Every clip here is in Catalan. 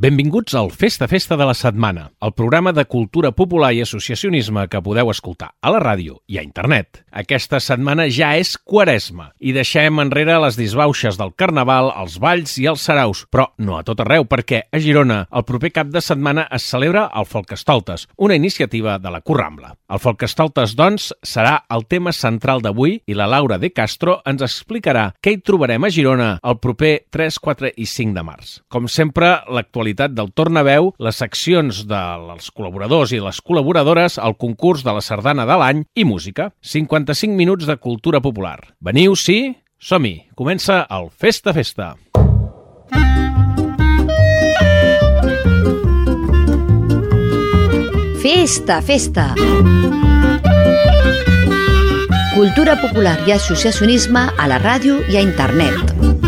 Benvinguts al Festa Festa de la Setmana, el programa de cultura popular i associacionisme que podeu escoltar a la ràdio i a internet. Aquesta setmana ja és Quaresma i deixem enrere les disbauxes del Carnaval, els balls i els saraus, però no a tot arreu, perquè a Girona el proper cap de setmana es celebra el Folkestoltes, una iniciativa de la Currambla. El Folkestoltes, doncs, serà el tema central d'avui i la Laura de Castro ens explicarà què hi trobarem a Girona el proper 3, 4 i 5 de març. Com sempre, l'actualitat l'actualitat del Tornaveu, les seccions dels col·laboradors i les col·laboradores, el concurs de la sardana de l'any i música. 55 minuts de cultura popular. Veniu, sí? Som-hi! Comença el Festa Festa! Festa, festa! Cultura popular i associacionisme a la ràdio i a internet.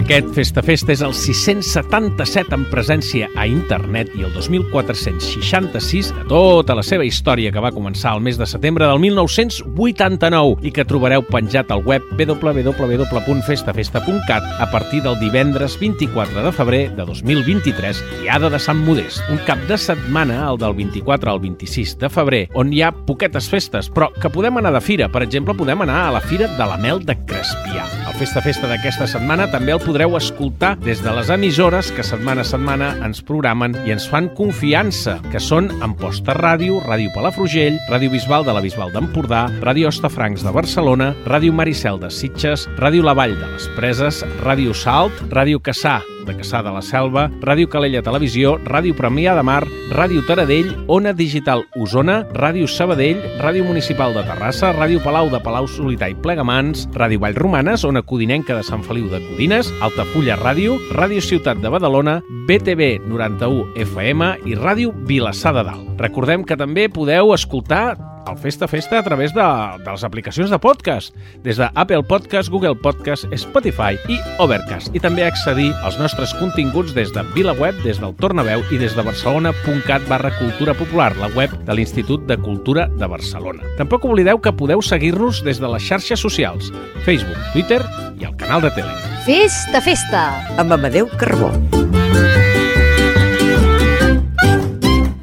Aquest Festa Festa és el 677 en presència a internet i el 2466 de tota la seva història que va començar el mes de setembre del 1989 i que trobareu penjat al web www.festafesta.cat a partir del divendres 24 de febrer de 2023, Diada de Sant Modest. Un cap de setmana, el del 24 al 26 de febrer, on hi ha poquetes festes, però que podem anar de fira. Per exemple, podem anar a la Fira de la Mel de Crespià. El Festa Festa d'aquesta setmana també el podreu escoltar des de les emissores que setmana a setmana ens programen i ens fan confiança, que són Amposta Ràdio, Ràdio Palafrugell, Ràdio Bisbal de la Bisbal d'Empordà, Ràdio Ostafrancs de Barcelona, Ràdio Maricel de Sitges, Ràdio La Vall de les Preses, Ràdio Salt, Ràdio Caçà de Caçà de la Selva, Ràdio Calella Televisió, Ràdio Premià de Mar, Ràdio Taradell, Ona Digital Osona, Ràdio Sabadell, Ràdio Municipal de Terrassa, Ràdio Palau de Palau Solità i Plegamans, Ràdio Vallromanes, Ona Codinenca de Sant Feliu de Codines, Altafulla Ràdio, Ràdio Ciutat de Badalona, BTV 91 FM i Ràdio Vilassar de Dalt. Recordem que també podeu escoltar el Festa Festa a través de, de les aplicacions de podcast, des de Apple Podcast, Google Podcast, Spotify i Overcast, i també accedir als nostres continguts des de VilaWeb, des del Tornaveu i des de barcelona.cat barra cultura popular, la web de l'Institut de Cultura de Barcelona. Tampoc oblideu que podeu seguir-nos des de les xarxes socials, Facebook, Twitter i el canal de Telegram. Festa, festa! Amb Amadeu Carbó.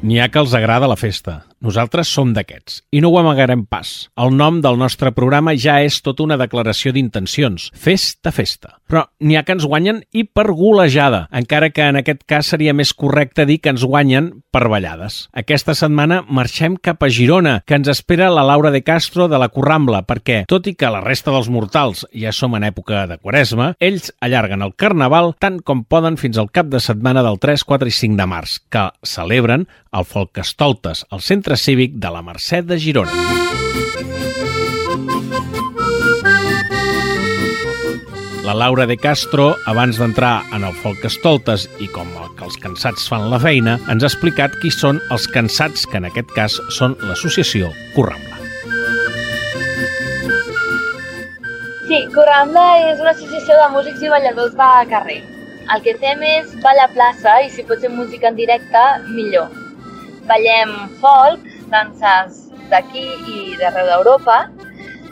N'hi ha que els agrada la festa. Nosaltres som d'aquests, i no ho amagarem pas. El nom del nostre programa ja és tota una declaració d'intencions. Festa, festa. Però n'hi ha que ens guanyen i per golejada, encara que en aquest cas seria més correcte dir que ens guanyen per ballades. Aquesta setmana marxem cap a Girona, que ens espera la Laura de Castro de la Currambla, perquè, tot i que la resta dels mortals ja som en època de quaresma, ells allarguen el Carnaval tant com poden fins al cap de setmana del 3, 4 i 5 de març, que celebren el Folkestoltes, al centre Cívic de la Mercè de Girona. La Laura de Castro, abans d'entrar en el folk estoltes i com que els cansats fan la feina, ens ha explicat qui són els cansats, que en aquest cas són l'associació Corrambla. Sí, Corrambla és una associació de músics i balladors de carrer. El que fem és ballar a plaça i si pot ser música en directe, millor ballem folk, danses d'aquí i d'arreu d'Europa.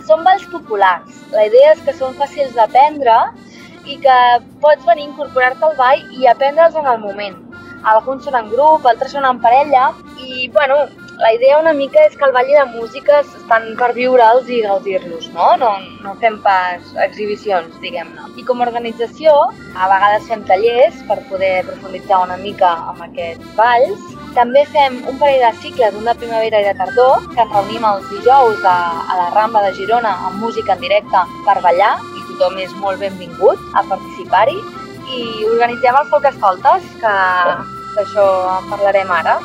Són balls populars. La idea és que són fàcils d'aprendre i que pots venir a incorporar-te al ball i aprendre'ls en el moment. Alguns són en grup, altres són en parella i, bueno, la idea una mica és que el ball i la música estan per viure'ls i gaudir-los, no? no? No fem pas exhibicions, diguem-ne. I com a organització, a vegades fem tallers per poder profunditzar una mica amb aquests balls també fem un parell de cicles, un de primavera i de tardor, que ens reunim els dijous a, a la Rambla de Girona amb música en directe per ballar i tothom és molt benvingut a participar-hi. I organitzem els folkescoltes, que d'això en parlarem ara.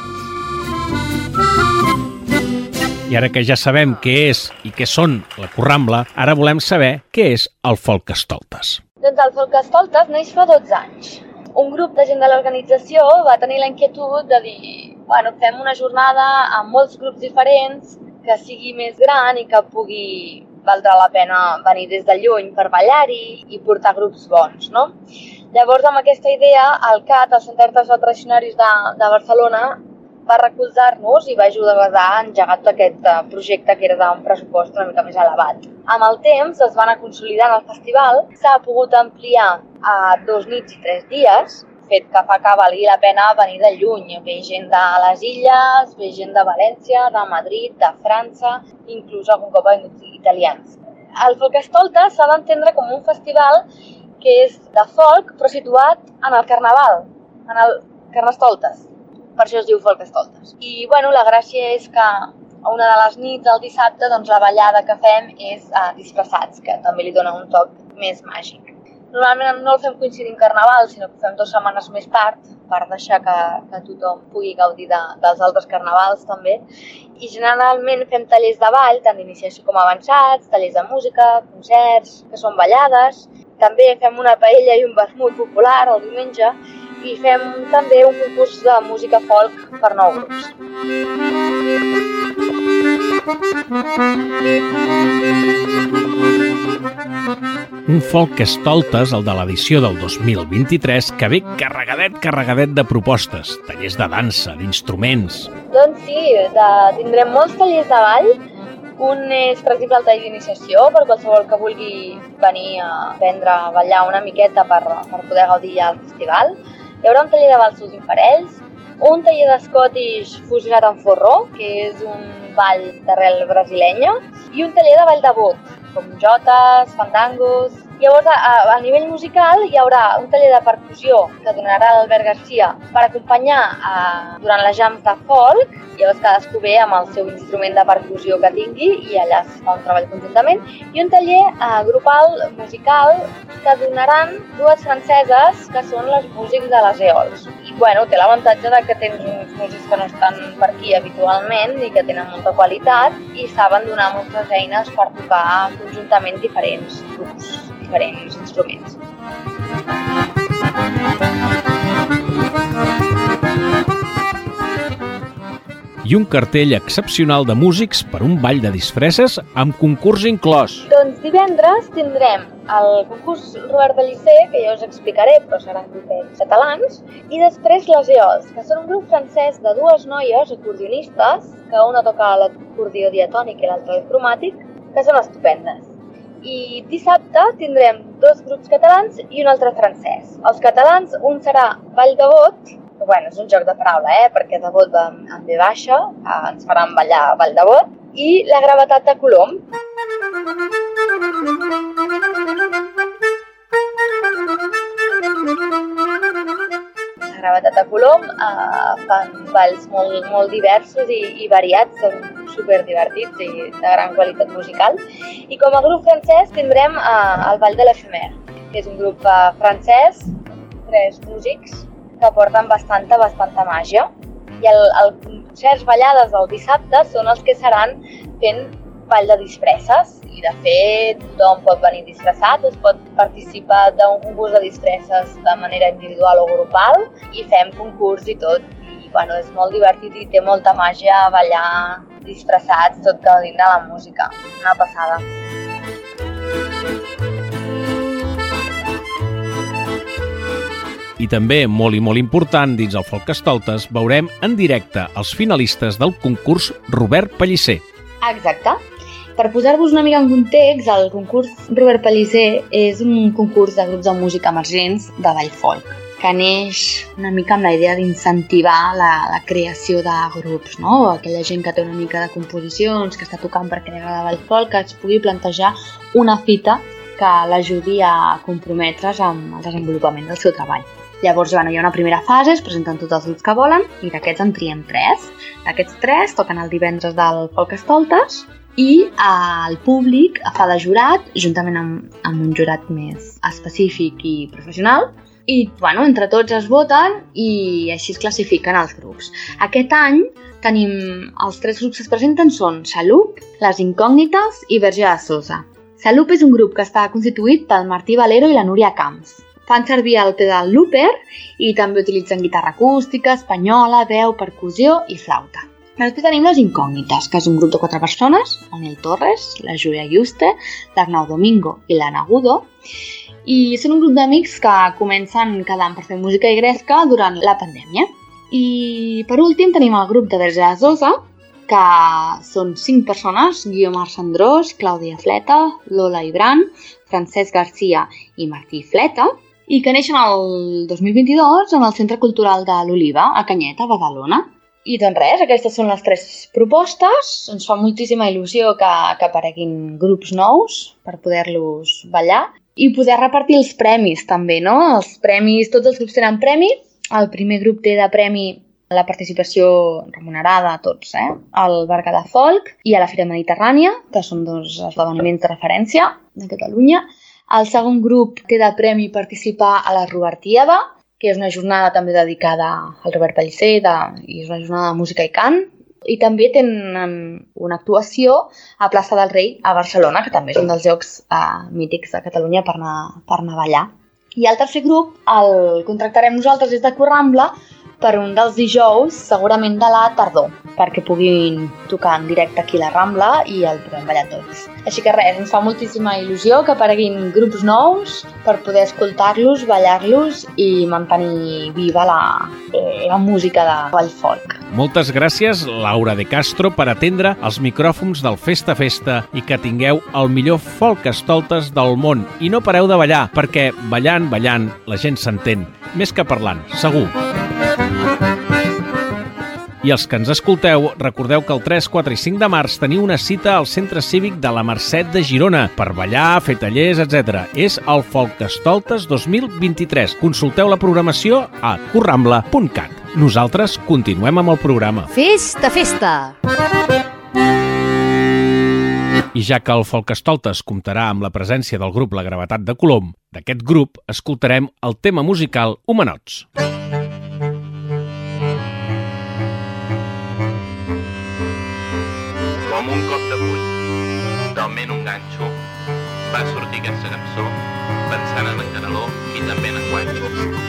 I ara que ja sabem què és i què són la Corrambla, ara volem saber què és el Folkestoltes. Doncs el Folkestoltes neix fa 12 anys un grup de gent de l'organització va tenir la inquietud de dir bueno, fem una jornada amb molts grups diferents que sigui més gran i que pugui valdrà la pena venir des de lluny per ballar-hi i portar grups bons, no? Llavors, amb aquesta idea, el CAT, el Centre d'Artes Tradicionaris de, de Barcelona, va recolzar-nos i va ajudar a engegar tot aquest eh, projecte que era d'un pressupost una mica més elevat. Amb el temps es va anar consolidant el festival, s'ha pogut ampliar a dos nits i tres dies, fet que fa que valgui la pena venir de lluny. Ve gent de les Illes, ve gent de València, de Madrid, de França, inclús algun cop italians. El Folkestolta s'ha d'entendre com un festival que és de folk, però situat en el Carnaval, en el Carnestoltes per això es diu Folkestoltes. I bueno, la gràcia és que a una de les nits del dissabte doncs, la ballada que fem és uh, disfressats, que també li dona un toc més màgic. Normalment no el fem coincidint carnaval, sinó que fem dues setmanes més tard, per deixar que, que tothom pugui gaudir de, dels altres carnavals també. I generalment fem tallers de ball, tant d'iniciació com avançats, tallers de música, concerts, que són ballades. També fem una paella i un vermut popular el diumenge i fem també un concurs de música folk per nou grups. Un folk estoltes, el de l'edició del 2023, que ve carregadet, carregadet de propostes, tallers de dansa, d'instruments... Doncs sí, de, tindrem molts tallers de ball, un és, per exemple, el taller d'iniciació, per qualsevol que vulgui venir a aprendre a ballar una miqueta per, per poder gaudir ja al festival. Hi haurà un taller de balsos imparells, un taller de Scottish fusionat amb forró, que és un ball d'arrel brasilenya, i un taller de ball de bot, com jotes, fandangos... Llavors, a, a nivell musical, hi haurà un taller de percussió que donarà l'Albert Garcia per acompanyar a, durant les jams de folk, llavors cadascú ve amb el seu instrument de percussió que tingui i allà es fa un treball conjuntament, i un taller eh, grupal musical que donaran dues franceses que són les músics de les EOLs. Bueno, té l'avantatge de que tens uns músics que no estan per aquí habitualment i que tenen molta qualitat i saben donar moltes eines per tocar conjuntament diferents grups, diferents instruments. I un cartell excepcional de músics per un ball de disfresses amb concurs inclòs. Doncs divendres tindrem el concurs Robert Bellicer, que ja us explicaré, però seran grupets catalans, i després les EOS, que són un grup francès de dues noies acordionistes, que una toca l'acordió diatònic i l'altra el cromàtic, que són estupendes. I dissabte tindrem dos grups catalans i un altre francès. Els catalans, un serà Vall de Bot, bueno, és un joc de paraula, eh? perquè de vot va amb B baixa, eh, ens faran ballar Vall de Bot, i la gravetat de Colom. La gravetat de Colom eh, fan balls molt, molt diversos i, i variats, són super divertits i de gran qualitat musical. I com a grup francès tindrem eh, el Ball de l'Efemer, que és un grup eh, francès, tres músics, que porten bastanta, bastanta màgia. I el, el concerts ballades del dissabte són els que seran fent ball de disfresses i de fet tothom pot venir disfressat, es pot participar d'un concurs de disfresses de manera individual o grupal i fem concurs i tot i bueno, és molt divertit i té molta màgia ballar disfressats tot gaudint de la música, una passada. I també, molt i molt important, dins el Folk Estoltes, veurem en directe els finalistes del concurs Robert Pellicer. Exacte. Per posar-vos una mica en context, el concurs Robert Pellicer és un concurs de grups de música emergents de ball folk que neix una mica amb la idea d'incentivar la, la creació de grups, no? Aquella gent que té una mica de composicions, que està tocant per crear de ball folk, que es pugui plantejar una fita que l'ajudi a comprometre's amb el desenvolupament del seu treball. Llavors, bueno, hi ha una primera fase, es presenten tots els grups que volen i d'aquests en triem tres. D'aquests tres toquen el divendres del Folk Estoltes i el públic fa de jurat, juntament amb, amb un jurat més específic i professional, i bueno, entre tots es voten i així es classifiquen els grups. Aquest any tenim els tres grups que es presenten són Salup, Les Incògnites i Verge de Sosa. Salup és un grup que està constituït pel Martí Valero i la Núria Camps fan servir el pedal looper i també utilitzen guitarra acústica, espanyola, veu, percussió i flauta. Després tenim les incògnites, que és un grup de quatre persones, el Torres, la Júlia Juste, l'Arnau Domingo i l'Anna Gudo, i són un grup d'amics que comencen any per fer música i gresca durant la pandèmia. I per últim tenim el grup de Verge Zosa, que són cinc persones, Guiomar Sandrós, Clàudia Fleta, Lola Ibran, Francesc Garcia i Martí Fleta, i que neixen el 2022 en el Centre Cultural de l'Oliva, a Canyeta, Badalona. I doncs res, aquestes són les tres propostes. Ens fa moltíssima il·lusió que, que apareguin grups nous per poder-los ballar i poder repartir els premis també, no? Els premis, tots els grups tenen premi. El primer grup té de premi la participació remunerada a tots, eh? al Berguedà Folk i a la Fira Mediterrània, que són dos esdeveniments de referència de Catalunya. El segon grup de premi participar a la Robertiada, que és una jornada també dedicada al Robert Pellicer de, i és una jornada de música i cant. I també tenen una actuació a Plaça del Rei a Barcelona, que també és un dels jocs uh, mítics de Catalunya per anar, per anar a ballar. I el tercer grup el contractarem nosaltres des de Corrambla per un dels dijous, segurament de la tardor, perquè puguin tocar en directe aquí a la Rambla i el puguem ballar tots. Així que res, ens fa moltíssima il·lusió que apareguin grups nous per poder escoltar-los, ballar-los i mantenir viva la, eh, la música de ball folk. Moltes gràcies, Laura de Castro, per atendre els micròfons del Festa Festa i que tingueu el millor folk estoltes del món. I no pareu de ballar, perquè ballant, ballant, la gent s'entén. Més que parlant, segur. I els que ens escolteu, recordeu que el 3, 4 i 5 de març teniu una cita al Centre Cívic de la Merced de Girona per ballar, fer tallers, etc. És el Folkestoltes 2023. Consulteu la programació a currambla.cat. Nosaltres continuem amb el programa. Festa, festa! I ja que el Folkestoltes comptarà amb la presència del grup La Gravetat de Colom, d'aquest grup escoltarem el tema musical Humanots. Humanots. Com un cop de puny, talment un ganxo, va sortir aquesta cançó pensant en en Caneló i també en en Guanxo.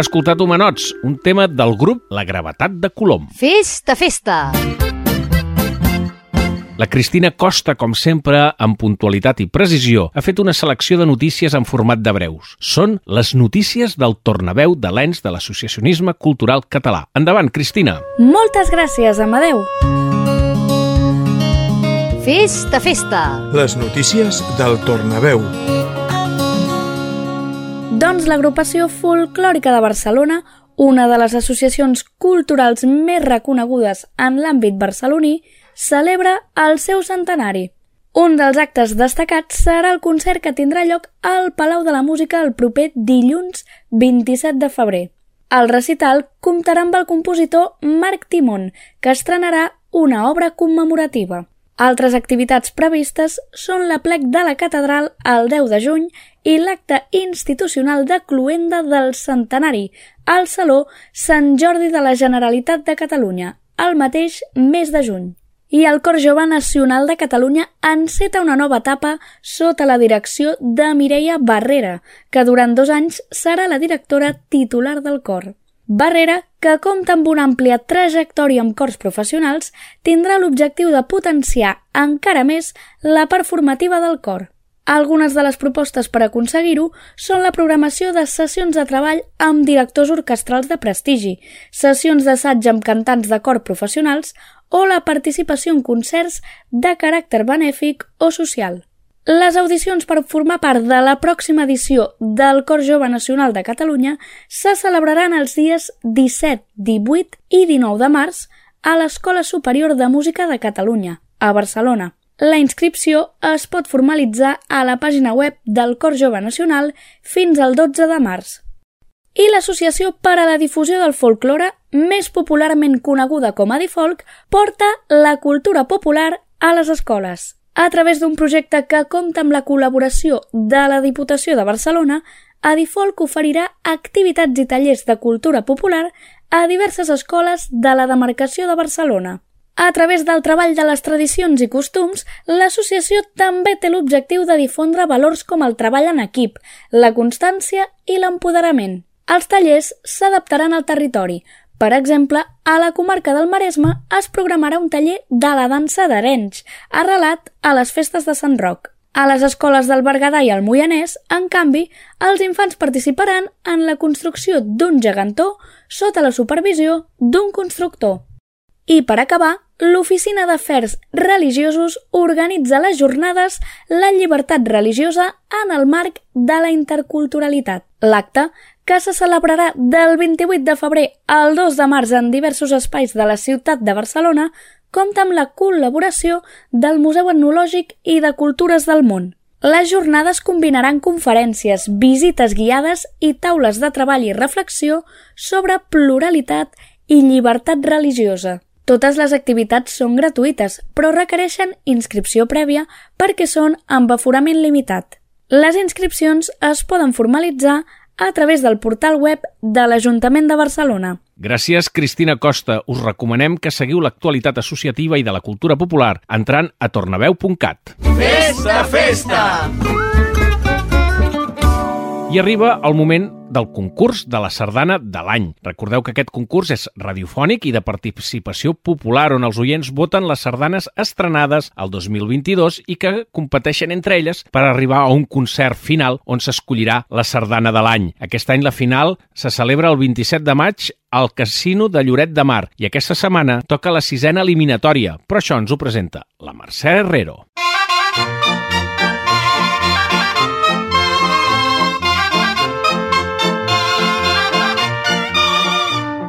Hem escoltat Humanots, un tema del grup La Gravetat de Colom. Festa, festa! La Cristina Costa, com sempre, amb puntualitat i precisió, ha fet una selecció de notícies en format de breus. Són les notícies del tornaveu de l'ENS de l'Associacionisme Cultural Català. Endavant, Cristina. Moltes gràcies, Amadeu. Festa, festa! Les notícies del tornaveu. Doncs l'agrupació folclòrica de Barcelona, una de les associacions culturals més reconegudes en l'àmbit barceloní, celebra el seu centenari. Un dels actes destacats serà el concert que tindrà lloc al Palau de la Música el proper dilluns 27 de febrer. El recital comptarà amb el compositor Marc Timon, que estrenarà una obra commemorativa. Altres activitats previstes són la plec de la catedral el 10 de juny i l'acte institucional de cluenda del centenari al Saló Sant Jordi de la Generalitat de Catalunya, el mateix mes de juny. I el Cor Jove Nacional de Catalunya enceta una nova etapa sota la direcció de Mireia Barrera, que durant dos anys serà la directora titular del cor. Barrera, que compta amb una àmplia trajectòria amb cors professionals, tindrà l'objectiu de potenciar encara més la part formativa del cor. Algunes de les propostes per aconseguir-ho són la programació de sessions de treball amb directors orquestrals de prestigi, sessions d'assaig amb cantants de cor professionals o la participació en concerts de caràcter benèfic o social. Les audicions per formar part de la pròxima edició del Cor Jove Nacional de Catalunya se celebraran els dies 17, 18 i 19 de març a l'Escola Superior de Música de Catalunya, a Barcelona. La inscripció es pot formalitzar a la pàgina web del Cor Jove Nacional fins al 12 de març. I l'Associació per a la Difusió del Folklore, més popularment coneguda com a Difolk, porta la cultura popular a les escoles a través d'un projecte que compta amb la col·laboració de la Diputació de Barcelona, Adifolk oferirà activitats i tallers de cultura popular a diverses escoles de la demarcació de Barcelona. A través del treball de les tradicions i costums, l'associació també té l'objectiu de difondre valors com el treball en equip, la constància i l'empoderament. Els tallers s'adaptaran al territori, per exemple, a la comarca del Maresme es programarà un taller de la dansa d'Arenys, arrelat a les festes de Sant Roc. A les escoles del Berguedà i el Moianès, en canvi, els infants participaran en la construcció d'un gegantó sota la supervisió d'un constructor. I per acabar, l'Oficina d'Afers Religiosos organitza les jornades La llibertat religiosa en el marc de la interculturalitat. L'acte que se celebrarà del 28 de febrer al 2 de març en diversos espais de la ciutat de Barcelona, compta amb la col·laboració del Museu Etnològic i de Cultures del Món. Les jornades combinaran conferències, visites guiades i taules de treball i reflexió sobre pluralitat i llibertat religiosa. Totes les activitats són gratuïtes, però requereixen inscripció prèvia perquè són amb aforament limitat. Les inscripcions es poden formalitzar a través del portal web de l'Ajuntament de Barcelona. Gràcies, Cristina Costa. Us recomanem que seguiu l'actualitat associativa i de la cultura popular entrant a tornaveu.cat. Festa, festa! I arriba el moment del concurs de la sardana de l'any. Recordeu que aquest concurs és radiofònic i de participació popular, on els oients voten les sardanes estrenades al 2022 i que competeixen entre elles per arribar a un concert final on s'escollirà la sardana de l'any. Aquest any la final se celebra el 27 de maig al Casino de Lloret de Mar i aquesta setmana toca la sisena eliminatòria, però això ens ho presenta la Mercè Herrero.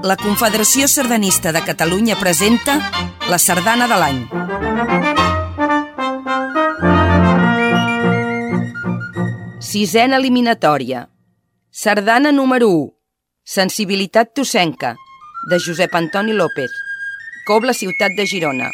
La Confederació Sardanista de Catalunya presenta la Sardana de l'any. Sisena eliminatòria. Sardana número 1. Sensibilitat tossenca, de Josep Antoni López. Cobla Ciutat de Girona.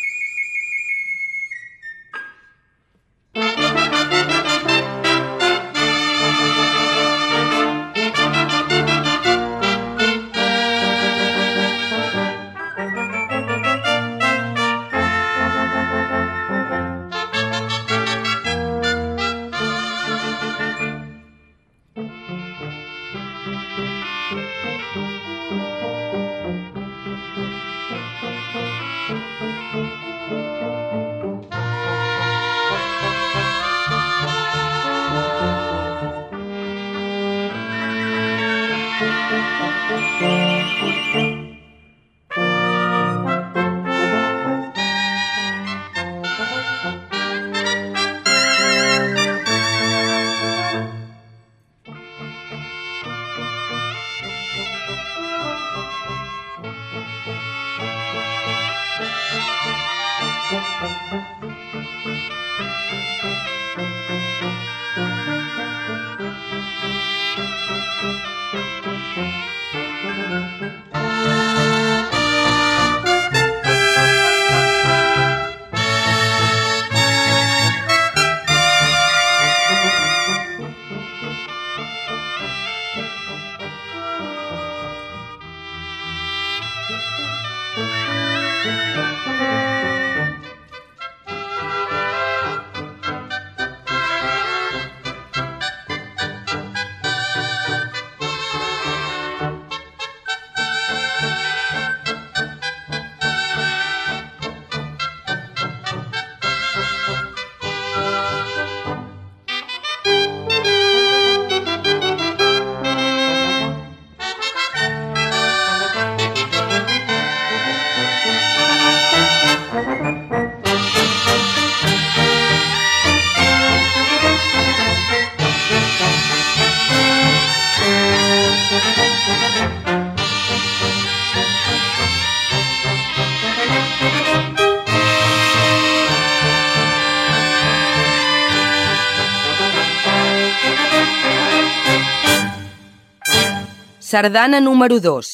Sardana número 2.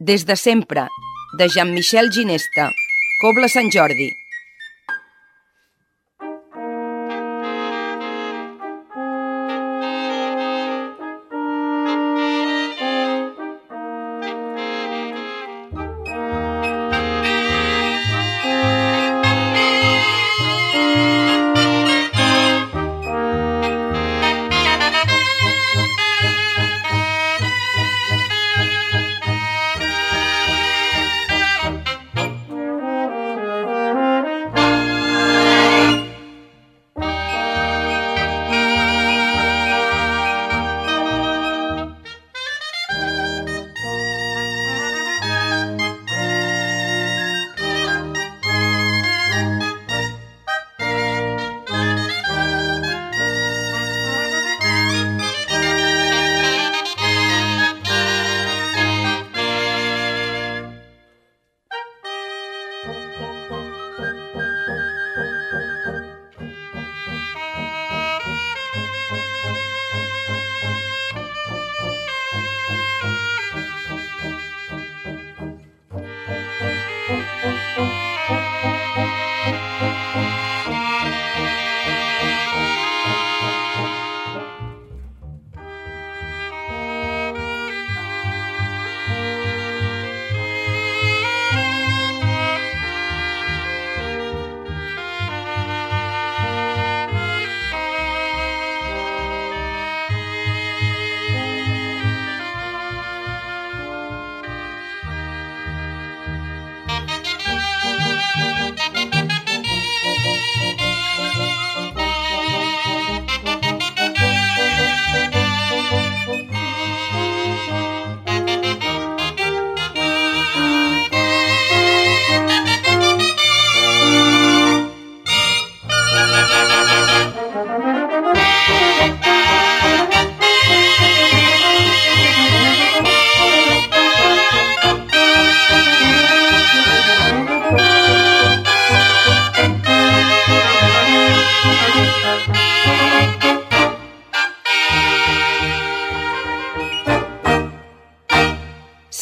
Des de sempre, de Jean-Michel Ginesta. Cobla Sant Jordi.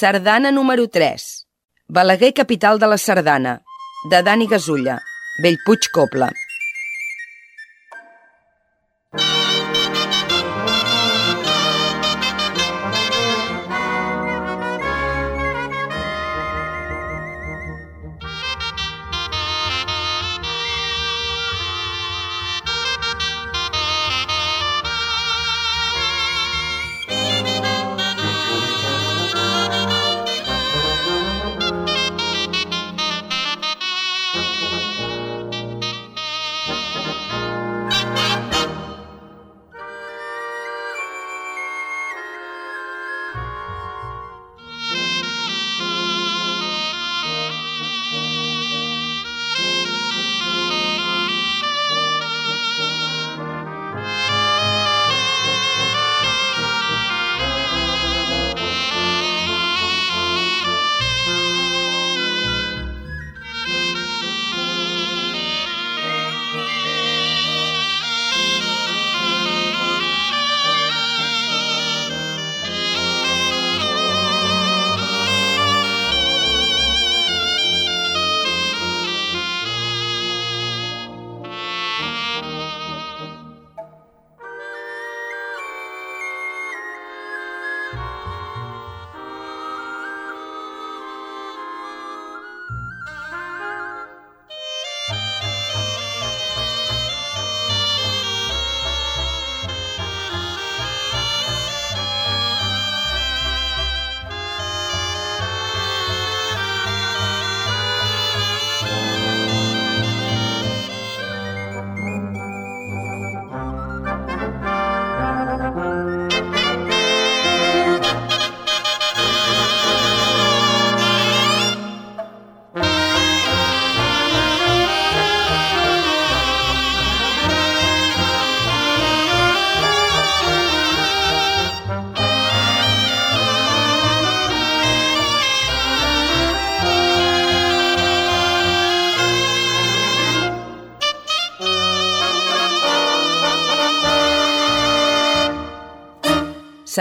Sardana número 3. Balaguer, capital de la Sardana, de Dani Gasulla, Bellpuig Copla.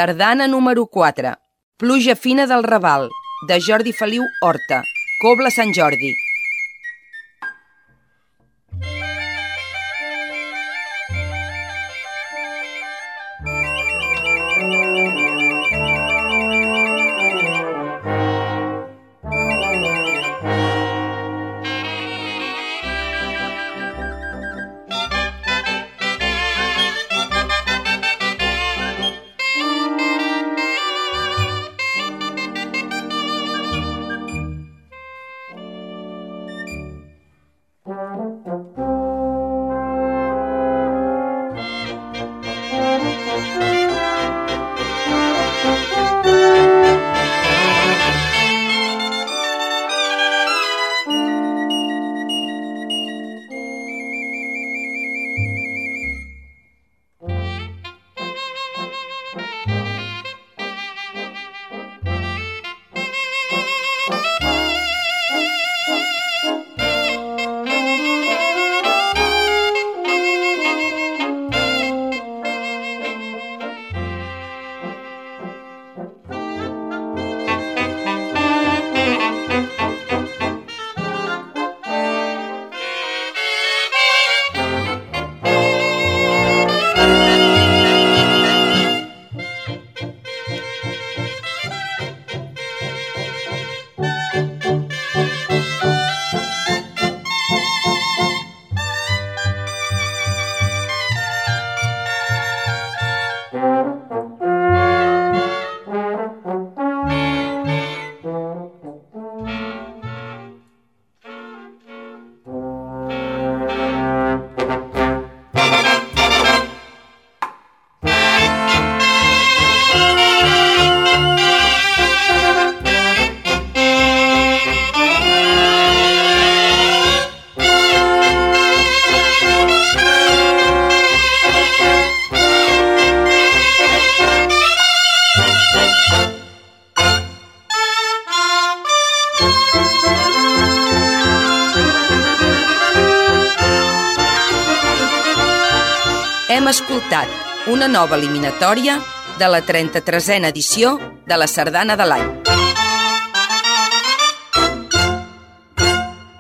Sardana número 4. Pluja fina del Raval, de Jordi Feliu Horta. Cobla Sant Jordi. Una nova eliminatòria de la 33a edició de la Sardana de l'any.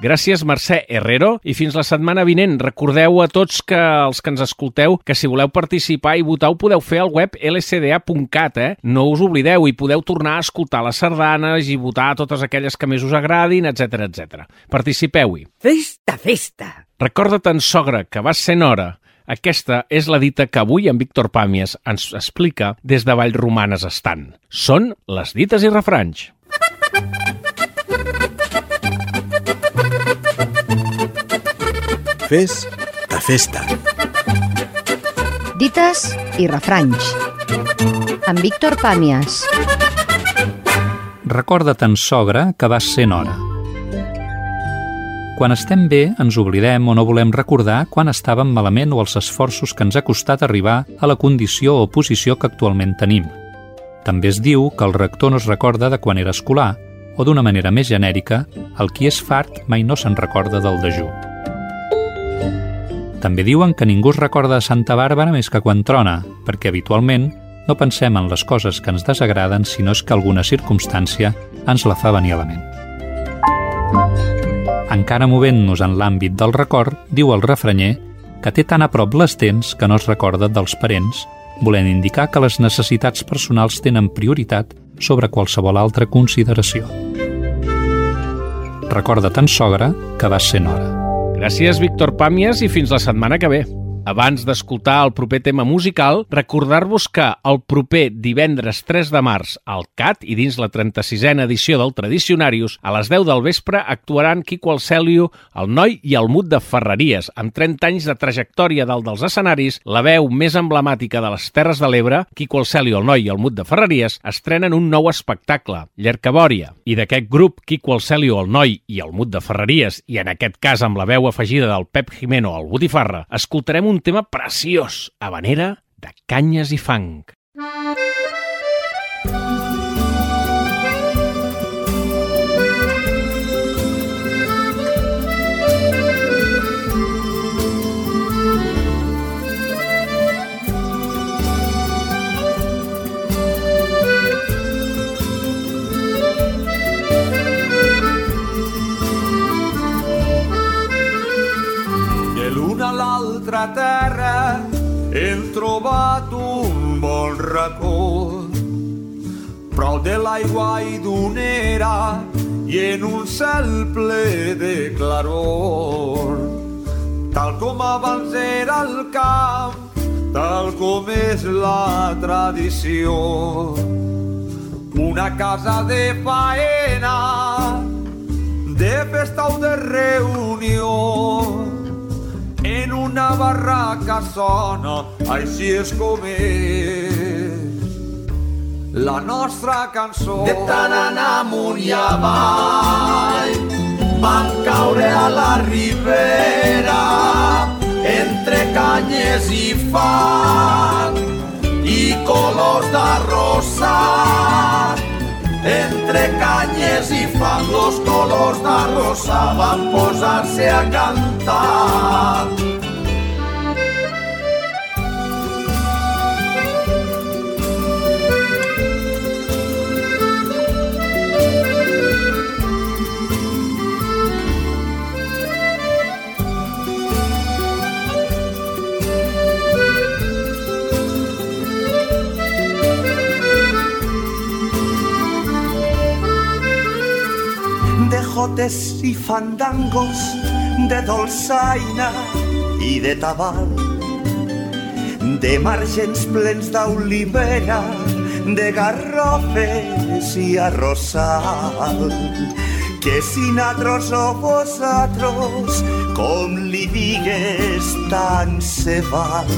Gràcies, Mercè Herrero, i fins la setmana vinent. Recordeu a tots que els que ens escolteu que si voleu participar i votar ho podeu fer al web lcda.cat, eh? No us oblideu i podeu tornar a escoltar les sardanes i votar totes aquelles que més us agradin, etc etc. Participeu-hi. Festa, festa! Recorda't, en sogra, que vas ser hora. Aquesta és la dita que avui en Víctor Pàmies ens explica des de Vallromanes estant. Són les dites i refranys. Fes de festa. Dites i refranys. Amb Víctor Pàmies. Recorda't, en sogra, que vas ser hora. Quan estem bé, ens oblidem o no volem recordar quan estàvem malament o els esforços que ens ha costat arribar a la condició o posició que actualment tenim. També es diu que el rector no es recorda de quan era escolar, o d'una manera més genèrica, el qui és fart mai no se'n recorda del dejú. També diuen que ningú es recorda de Santa Bàrbara més que quan trona, perquè habitualment no pensem en les coses que ens desagraden sinó és que alguna circumstància ens la fa venir a la ment. Encara movent-nos en l'àmbit del record, diu el refranyer que té tan a prop les dents que no es recorda dels parents, volent indicar que les necessitats personals tenen prioritat sobre qualsevol altra consideració. Recorda tan sogra que vas ser nora. Gràcies, Víctor Pàmies, i fins la setmana que ve. Abans d'escoltar el proper tema musical, recordar-vos que el proper divendres 3 de març al CAT i dins la 36a edició del Tradicionarius, a les 10 del vespre actuaran Quico Alcelio, el noi i el mut de Ferreries. Amb 30 anys de trajectòria dalt dels escenaris, la veu més emblemàtica de les Terres de l'Ebre, Quico Alcelio, el noi i el mut de Ferreries, estrenen un nou espectacle, Llercabòria. I d'aquest grup, Quico Alcelio, el noi i el mut de Ferreries, i en aquest cas amb la veu afegida del Pep Jimeno, el Botifarra, escoltarem un tema preciós, habanera de canyes i fang. nostra la tradició. Una casa de faena, de festa o de reunió, en una barraca sona, així és com és. La nostra cançó de tant anar amunt i avall vam caure a la ribera entre canyes i fang i colors d'arrossa entre canyes i fang los colors d'arrossa van posar-se a cantar jotes i fandangos, de dolçaina i de tabal, de margens plens d'olivera, de garrofes i arrossal. Que si natros o vosatros, com li digues, tant se val.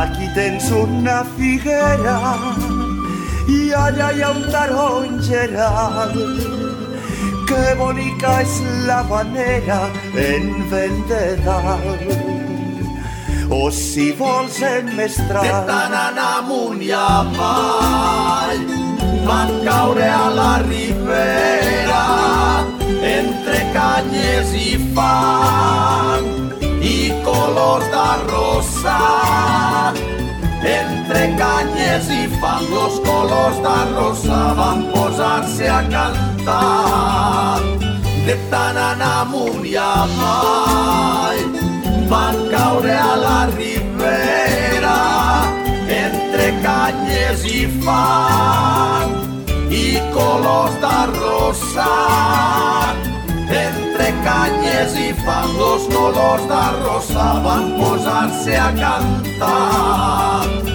Aquí tens una figuera i allà hi ha un tarongeral que bonica és la manera en vendedal. O si vols emmestrar... De tant anar amunt i avall, van caure a la ribera, entre canyes i fang, i colors d'arrossa. Entre canyes i fang, los colors d'arrossa van posar-se a cantar cantar de tant anar amunt i avall van caure a la ribera entre canyes i fang i colors d'arrossa entre canyes i fang los colors d'arrossa van posar-se a cantar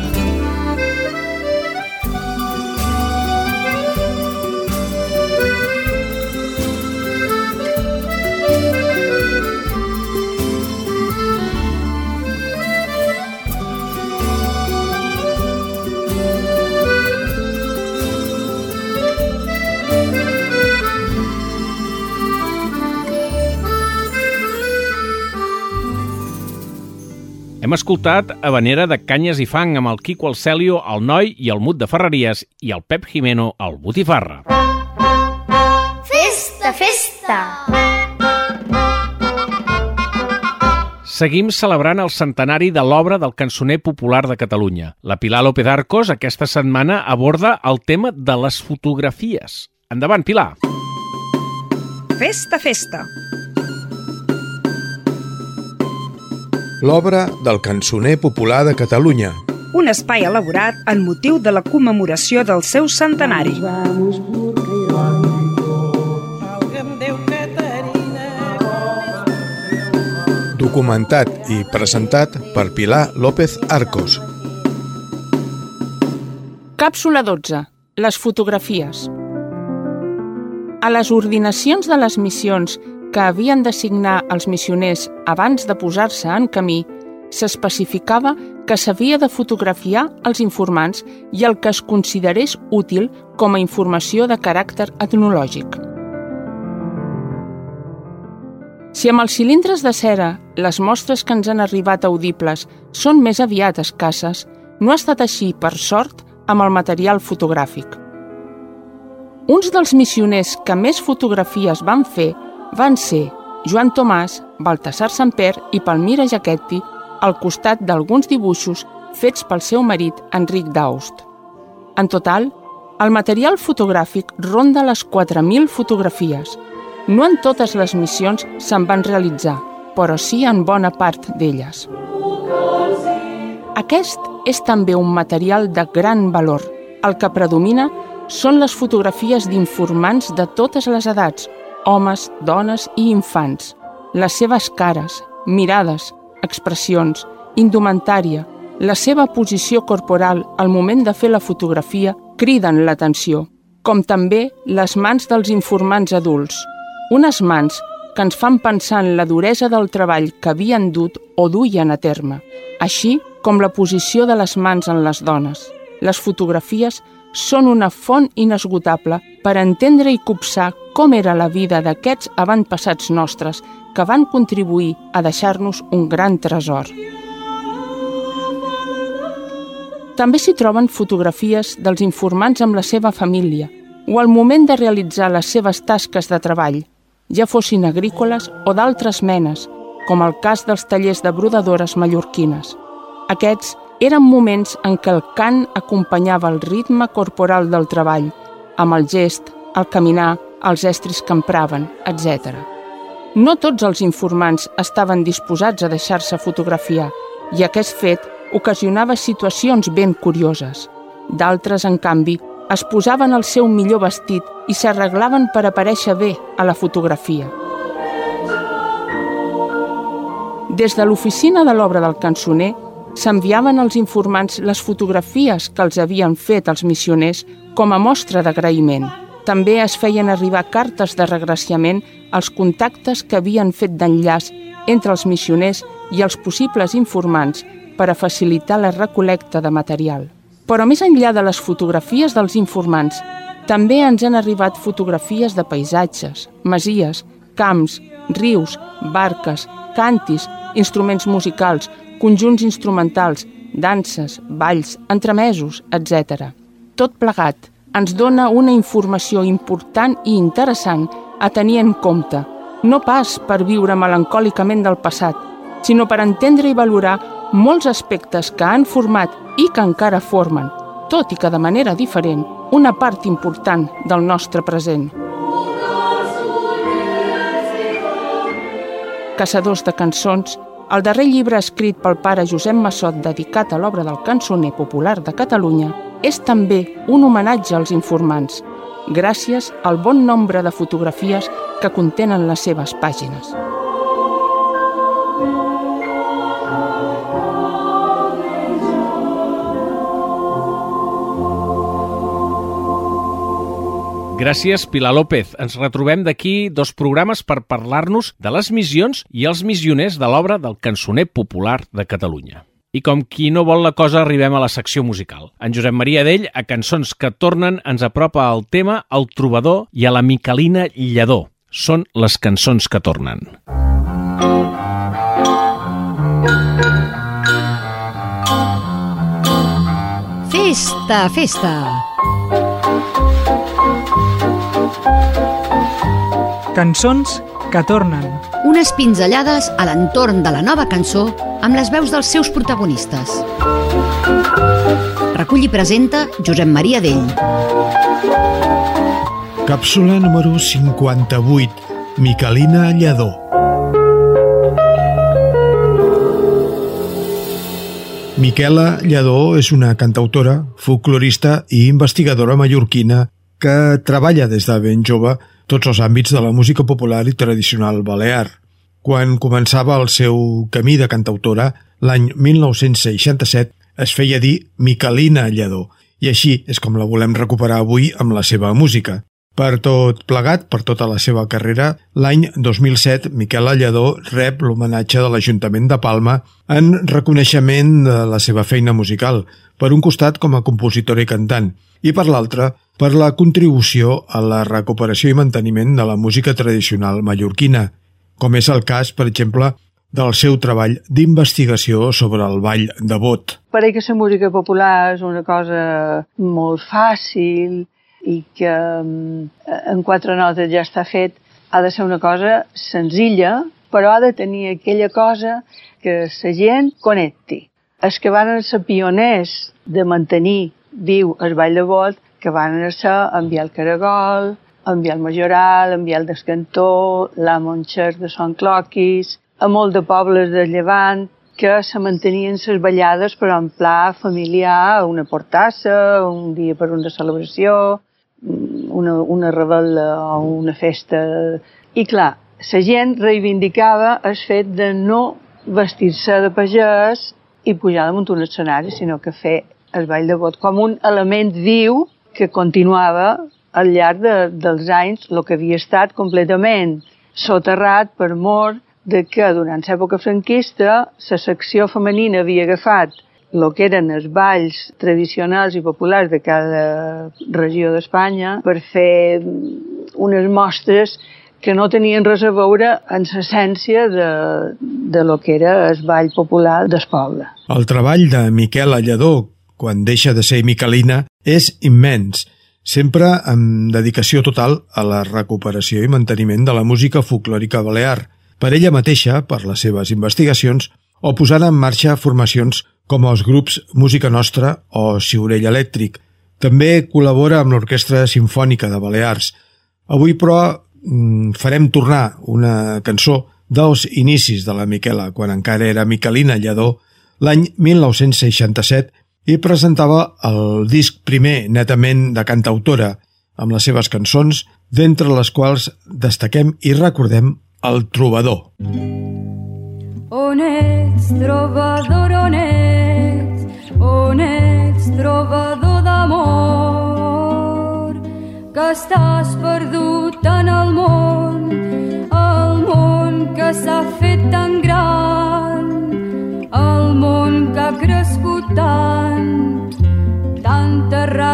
Hem escoltat Habanera de Canyes i Fang amb el Quico el Celio, el Noi i el Mut de Ferreries i el Pep Jimeno, el Botifarra. Festa, festa! Seguim celebrant el centenari de l'obra del cançoner popular de Catalunya. La Pilar López Arcos aquesta setmana aborda el tema de les fotografies. Endavant, Pilar! Festa, festa! L'obra del cançoner popular de Catalunya. Un espai elaborat en motiu de la commemoració del seu centenari. Documentat i presentat per Pilar López Arcos. Càpsula 12. Les fotografies. A les ordinacions de les missions que havien de signar els missioners abans de posar-se en camí, s'especificava que s'havia de fotografiar els informants i el que es considerés útil com a informació de caràcter etnològic. Si amb els cilindres de cera les mostres que ens han arribat audibles són més aviat escasses, no ha estat així, per sort, amb el material fotogràfic. Uns dels missioners que més fotografies van fer van ser Joan Tomàs, Baltasar Samper i Palmira Jaquetti al costat d'alguns dibuixos fets pel seu marit Enric d'Aust. En total, el material fotogràfic ronda les 4.000 fotografies. No en totes les missions se'n van realitzar, però sí en bona part d'elles. Aquest és també un material de gran valor. El que predomina són les fotografies d'informants de totes les edats, homes, dones i infants. Les seves cares, mirades, expressions, indumentària, la seva posició corporal al moment de fer la fotografia criden l'atenció, com també les mans dels informants adults. Unes mans que ens fan pensar en la duresa del treball que havien dut o duien a terme, així com la posició de les mans en les dones. Les fotografies són una font inesgotable per entendre i copsar com era la vida d'aquests avantpassats nostres que van contribuir a deixar-nos un gran tresor. També s'hi troben fotografies dels informants amb la seva família o al moment de realitzar les seves tasques de treball, ja fossin agrícoles o d'altres menes, com el cas dels tallers de brodadores mallorquines. Aquests eren moments en què el cant acompanyava el ritme corporal del treball, amb el gest, el caminar, els estris que empraven, etc. No tots els informants estaven disposats a deixar-se fotografiar i aquest fet ocasionava situacions ben curioses. D'altres, en canvi, es posaven el seu millor vestit i s'arreglaven per aparèixer bé a la fotografia. Des de l'oficina de l'obra del cançoner s'enviaven als informants les fotografies que els havien fet els missioners com a mostra d'agraïment. També es feien arribar cartes de regraciament als contactes que havien fet d'enllaç entre els missioners i els possibles informants per a facilitar la recolecta de material. Però més enllà de les fotografies dels informants, també ens han arribat fotografies de paisatges, masies, camps, rius, barques, cantis, instruments musicals, conjunts instrumentals, danses, balls, entremesos, etc. Tot plegat ens dona una informació important i interessant a tenir en compte, no pas per viure melancòlicament del passat, sinó per entendre i valorar molts aspectes que han format i que encara formen, tot i que de manera diferent, una part important del nostre present. Caçadors de cançons el darrer llibre escrit pel pare Josep Massot dedicat a l'obra del cançoner popular de Catalunya és també un homenatge als informants, gràcies al bon nombre de fotografies que contenen les seves pàgines. Gràcies, Pilar López. Ens retrobem d'aquí dos programes per parlar-nos de les missions i els missioners de l'obra del cançoner popular de Catalunya. I com qui no vol la cosa, arribem a la secció musical. En Josep Maria Dell, a Cançons que tornen, ens apropa al tema El trobador i a la Micalina Lledó. Són les cançons que tornen. Festa, festa! Cançons que tornen. Unes pinzellades a l'entorn de la nova cançó amb les veus dels seus protagonistes. Recull i presenta Josep Maria Dell. Càpsula número 58. Micalina Lledó. Miquela Lledó és una cantautora, folclorista i investigadora mallorquina que treballa des de ben jove tots els àmbits de la música popular i tradicional balear. Quan començava el seu camí de cantautora, l'any 1967 es feia dir Micalina Lledó, i així és com la volem recuperar avui amb la seva música. Per tot plegat, per tota la seva carrera, l'any 2007 Miquel Lledó rep l'homenatge de l'Ajuntament de Palma en reconeixement de la seva feina musical, per un costat com a compositora i cantant, i per l'altre per la contribució a la recuperació i manteniment de la música tradicional mallorquina, com és el cas, per exemple, del seu treball d'investigació sobre el ball de bot. Pareix que la música popular és una cosa molt fàcil i que en quatre notes ja està fet. Ha de ser una cosa senzilla, però ha de tenir aquella cosa que la gent connecti. Els que van ser pioners de mantenir viu el ball de bot, que van ser enviar el caragol, enviar el majoral, enviar el descantó, la Montxer de Sant Cloquis, a molt de pobles del Llevant que se mantenien les ballades però en pla familiar, una portassa, un dia per una celebració, una, una rebel·la o una festa. I clar, la gent reivindicava el fet de no vestir-se de pagès i pujar damunt un escenari, sinó que fer el ball de vot com un element viu que continuava al llarg de, dels anys el que havia estat completament soterrat per mort de que durant l'època franquista la secció femenina havia agafat el que eren els balls tradicionals i populars de cada regió d'Espanya per fer unes mostres que no tenien res a veure en l'essència de, de lo que era el ball popular del poble. El treball de Miquel Allador, quan deixa de ser miquelina, és immens, sempre amb dedicació total a la recuperació i manteniment de la música folclòrica balear, per ella mateixa, per les seves investigacions, o posant en marxa formacions com els grups Música Nostra o Ciurell Elèctric. També col·labora amb l'Orquestra Simfònica de Balears. Avui, però, mm, farem tornar una cançó dels inicis de la Miquela, quan encara era Miquelina Lledó, l'any 1967, i presentava el disc primer netament de cantautora, amb les seves cançons, d'entre les quals destaquem i recordem El Trobador. On ets, trobador, on ets, on ets, trobador d'amor, que estàs perdut en el món,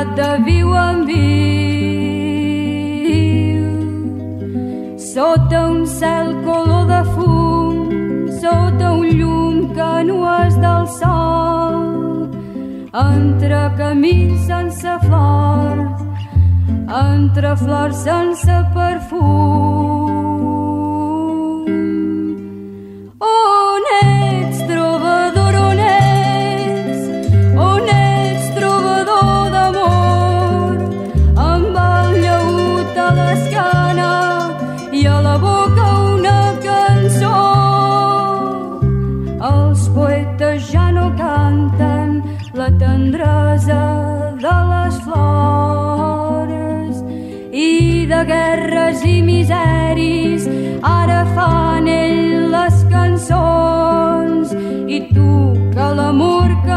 de viu en viu. Sota un cel color de fum, sota un llum que no és del sol, entre camins sense flors, entre flors sense perfum.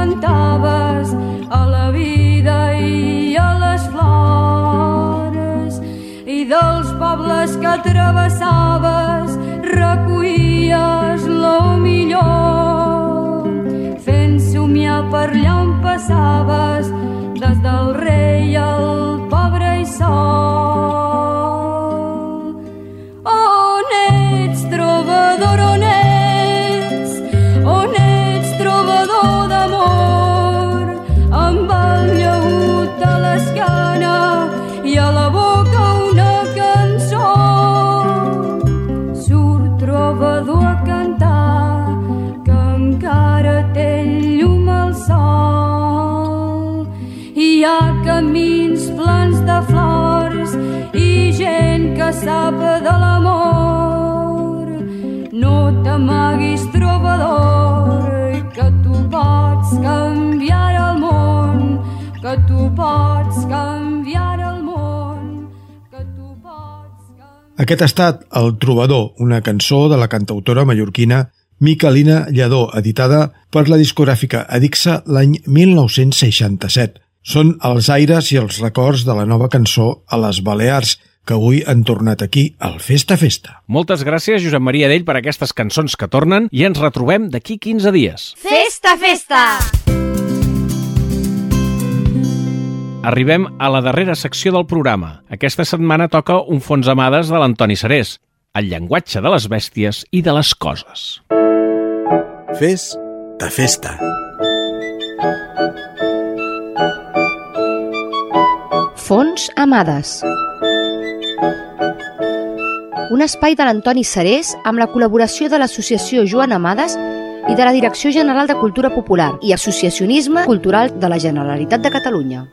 Cantaves a la vida i a les flors i dels pobles que travessaves recollies lo millor. Fent somiar per allà on passaves des del rei al Aquest ha estat El Trobador, una cançó de la cantautora mallorquina Miquelina Lledó, editada per la discogràfica Adixa l'any 1967. Són els aires i els records de la nova cançó a les Balears, que avui han tornat aquí al Festa Festa. Moltes gràcies, Josep Maria Dell, per aquestes cançons que tornen i ens retrobem d'aquí 15 dies. Festa, festa! Arribem a la darrera secció del programa. Aquesta setmana toca un fons amades de l'Antoni Serés, el llenguatge de les bèsties i de les coses. Fes de festa. Fons Amades. Un espai de l'Antoni Serés amb la col·laboració de l'Associació Joan Amades i de la Direcció General de Cultura Popular i Associacionisme Cultural de la Generalitat de Catalunya.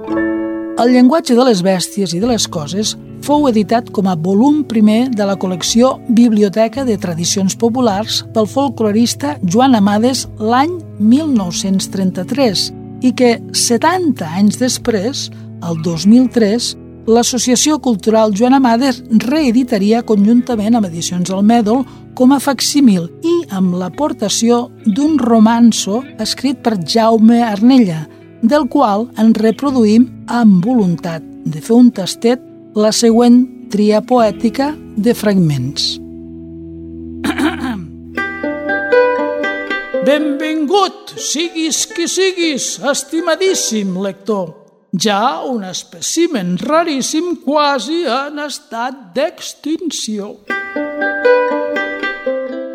El llenguatge de les bèsties i de les coses fou editat com a volum primer de la col·lecció Biblioteca de Tradicions Populars pel folclorista Joan Amades l'any 1933 i que 70 anys després, el 2003, l'Associació Cultural Joan Amades reeditaria conjuntament amb Edicions al Mèdol com a facsímil i amb l'aportació d'un romanço escrit per Jaume Arnella, del qual en reproduïm amb voluntat de fer un tastet la següent tria poètica de fragments. Benvingut, siguis qui siguis, estimadíssim lector ja un espècimen raríssim quasi en estat d'extinció.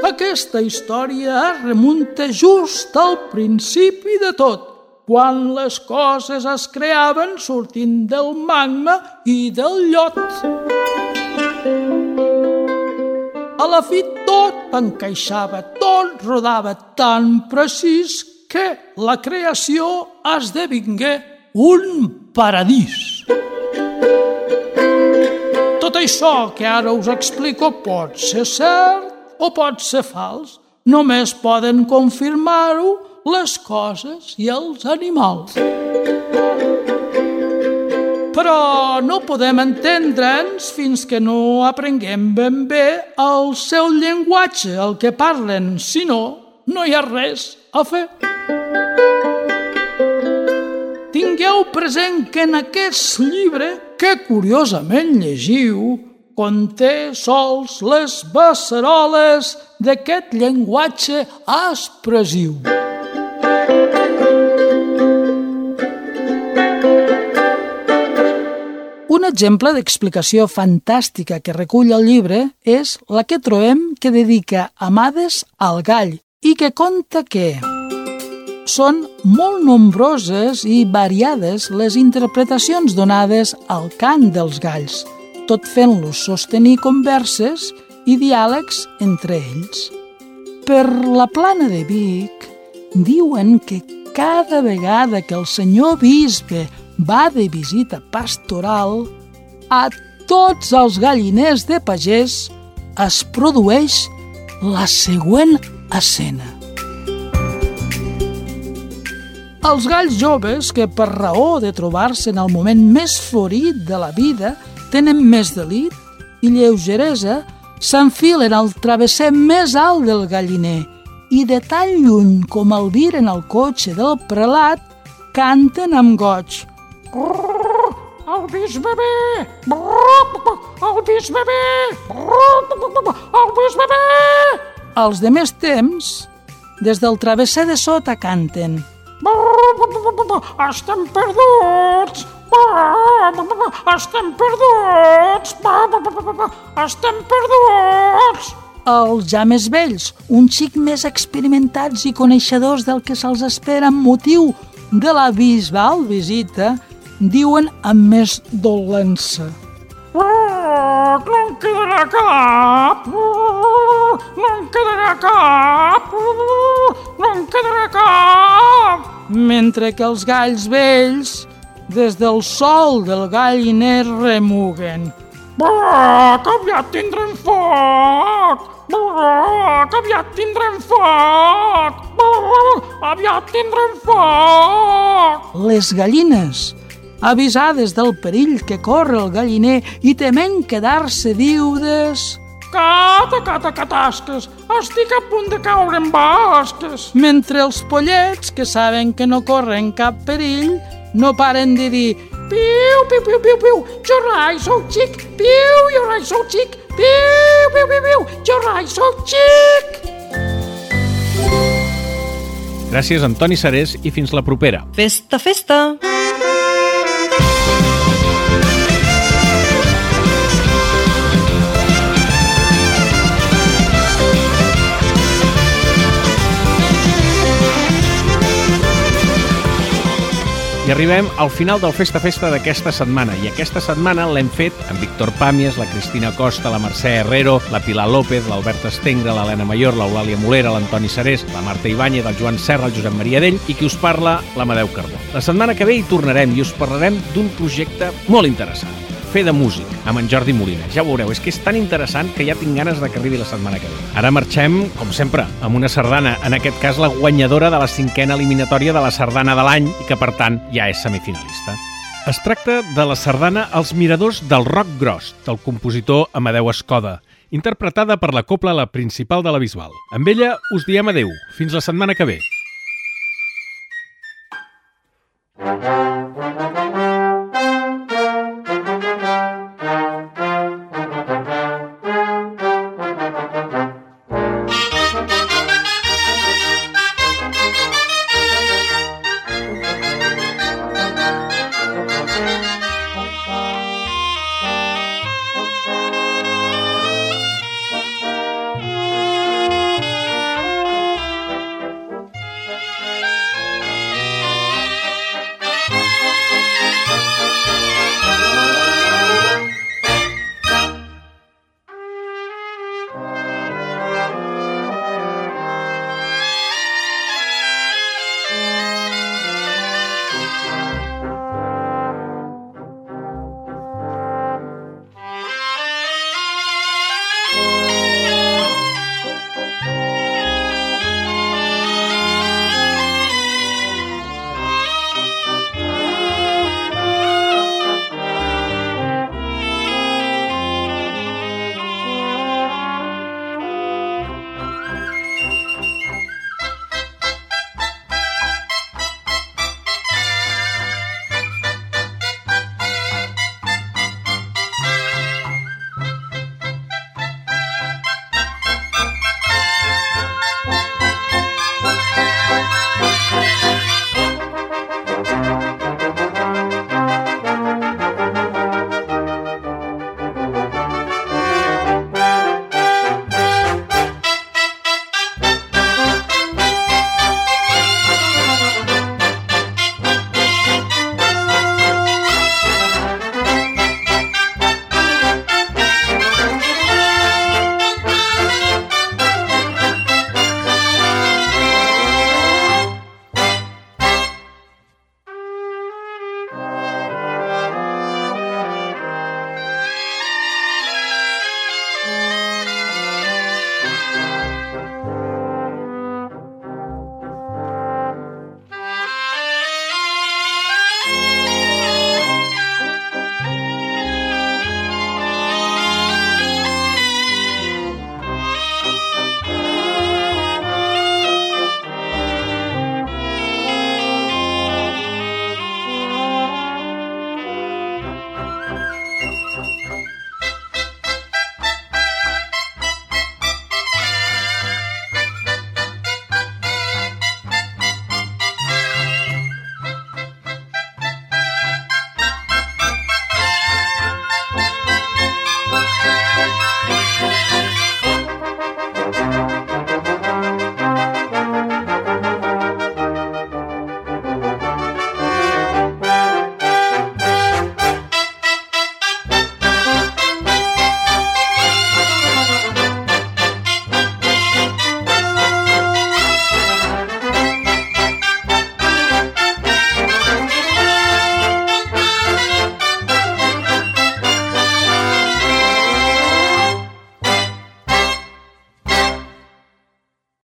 Aquesta història es remunta just al principi de tot, quan les coses es creaven sortint del magma i del llot. A la fi tot encaixava, tot rodava tan precís que la creació esdevingué un paradís. Tot això que ara us explico pot ser cert o pot ser fals. Només poden confirmar-ho les coses i els animals. Però no podem entendre'ns fins que no aprenguem ben bé el seu llenguatge, el que parlen, si no, no hi ha res a fer. Tingueu present que en aquest llibre, que curiosament llegiu, conté sols les beceroles d'aquest llenguatge expressiu. Un exemple d'explicació fantàstica que recull el llibre és la que trobem que dedica Amades al gall i que conta que són molt nombroses i variades les interpretacions donades al cant dels galls, tot fent-los sostenir converses i diàlegs entre ells. Per la plana de Vic diuen que cada vegada que el senyor bisbe va de visita pastoral, a tots els galliners de pagès es produeix la següent escena. Els galls joves, que per raó de trobar-se en el moment més florit de la vida, tenen més delit i lleugeresa, s'enfilen al travesser més alt del galliner i de tan lluny com el viren al cotxe del prelat, canten amb goig. El bisbe bé! El bisbe bé! El bisbe bé! Els de més temps, des del travesser de sota canten – estem perduts! Estem perduts! Estem perduts! Els ja més vells, un xic més experimentats i coneixedors del que se'ls espera amb motiu de la bisbal visita, diuen amb més dolença. Oh, no em quedarà cap! Oh, no em quedarà cap! Oh, no em quedarà cap! mentre que els galls vells, des del sol del galliner, remuguen. Bah, que aviat tindrem foc! Bah, que aviat tindrem foc! Bah, aviat tindrem foc! Les gallines, avisades del perill que corre el galliner i tement quedar-se viudes, Cata, cata, catasques, estic a punt de caure en basques. Mentre els pollets, que saben que no corren cap perill, no paren de dir piu, piu, piu, piu, piu, jo rai, sóc xic, piu, jo rai, sóc xic, piu, piu, piu, piu, jo rai, sóc xic. Gràcies, Antoni Sarés, i fins la propera. Festa, festa! I arribem al final del Festa Festa d'aquesta setmana i aquesta setmana l'hem fet amb Víctor Pàmies, la Cristina Costa, la Mercè Herrero, la Pilar López, l'Albert Estengre, l'Helena Mayor, l'Eulàlia Molera, l'Antoni Sarés, la Marta Ibáñez, el Joan Serra, el Josep Maria Dell i qui us parla, l'Amadeu Carbó. La setmana que ve hi tornarem i us parlarem d'un projecte molt interessant fer de músic amb en Jordi Molina. Ja ho veureu, és que és tan interessant que ja tinc ganes de que arribi la setmana que ve. Ara marxem, com sempre, amb una sardana, en aquest cas la guanyadora de la cinquena eliminatòria de la sardana de l'any i que, per tant, ja és semifinalista. Es tracta de la sardana Els miradors del rock gros, del compositor Amadeu Escoda, interpretada per la copla La Principal de la Bisbal. Amb ella us diem adeu. Fins la setmana que ve. Thank you.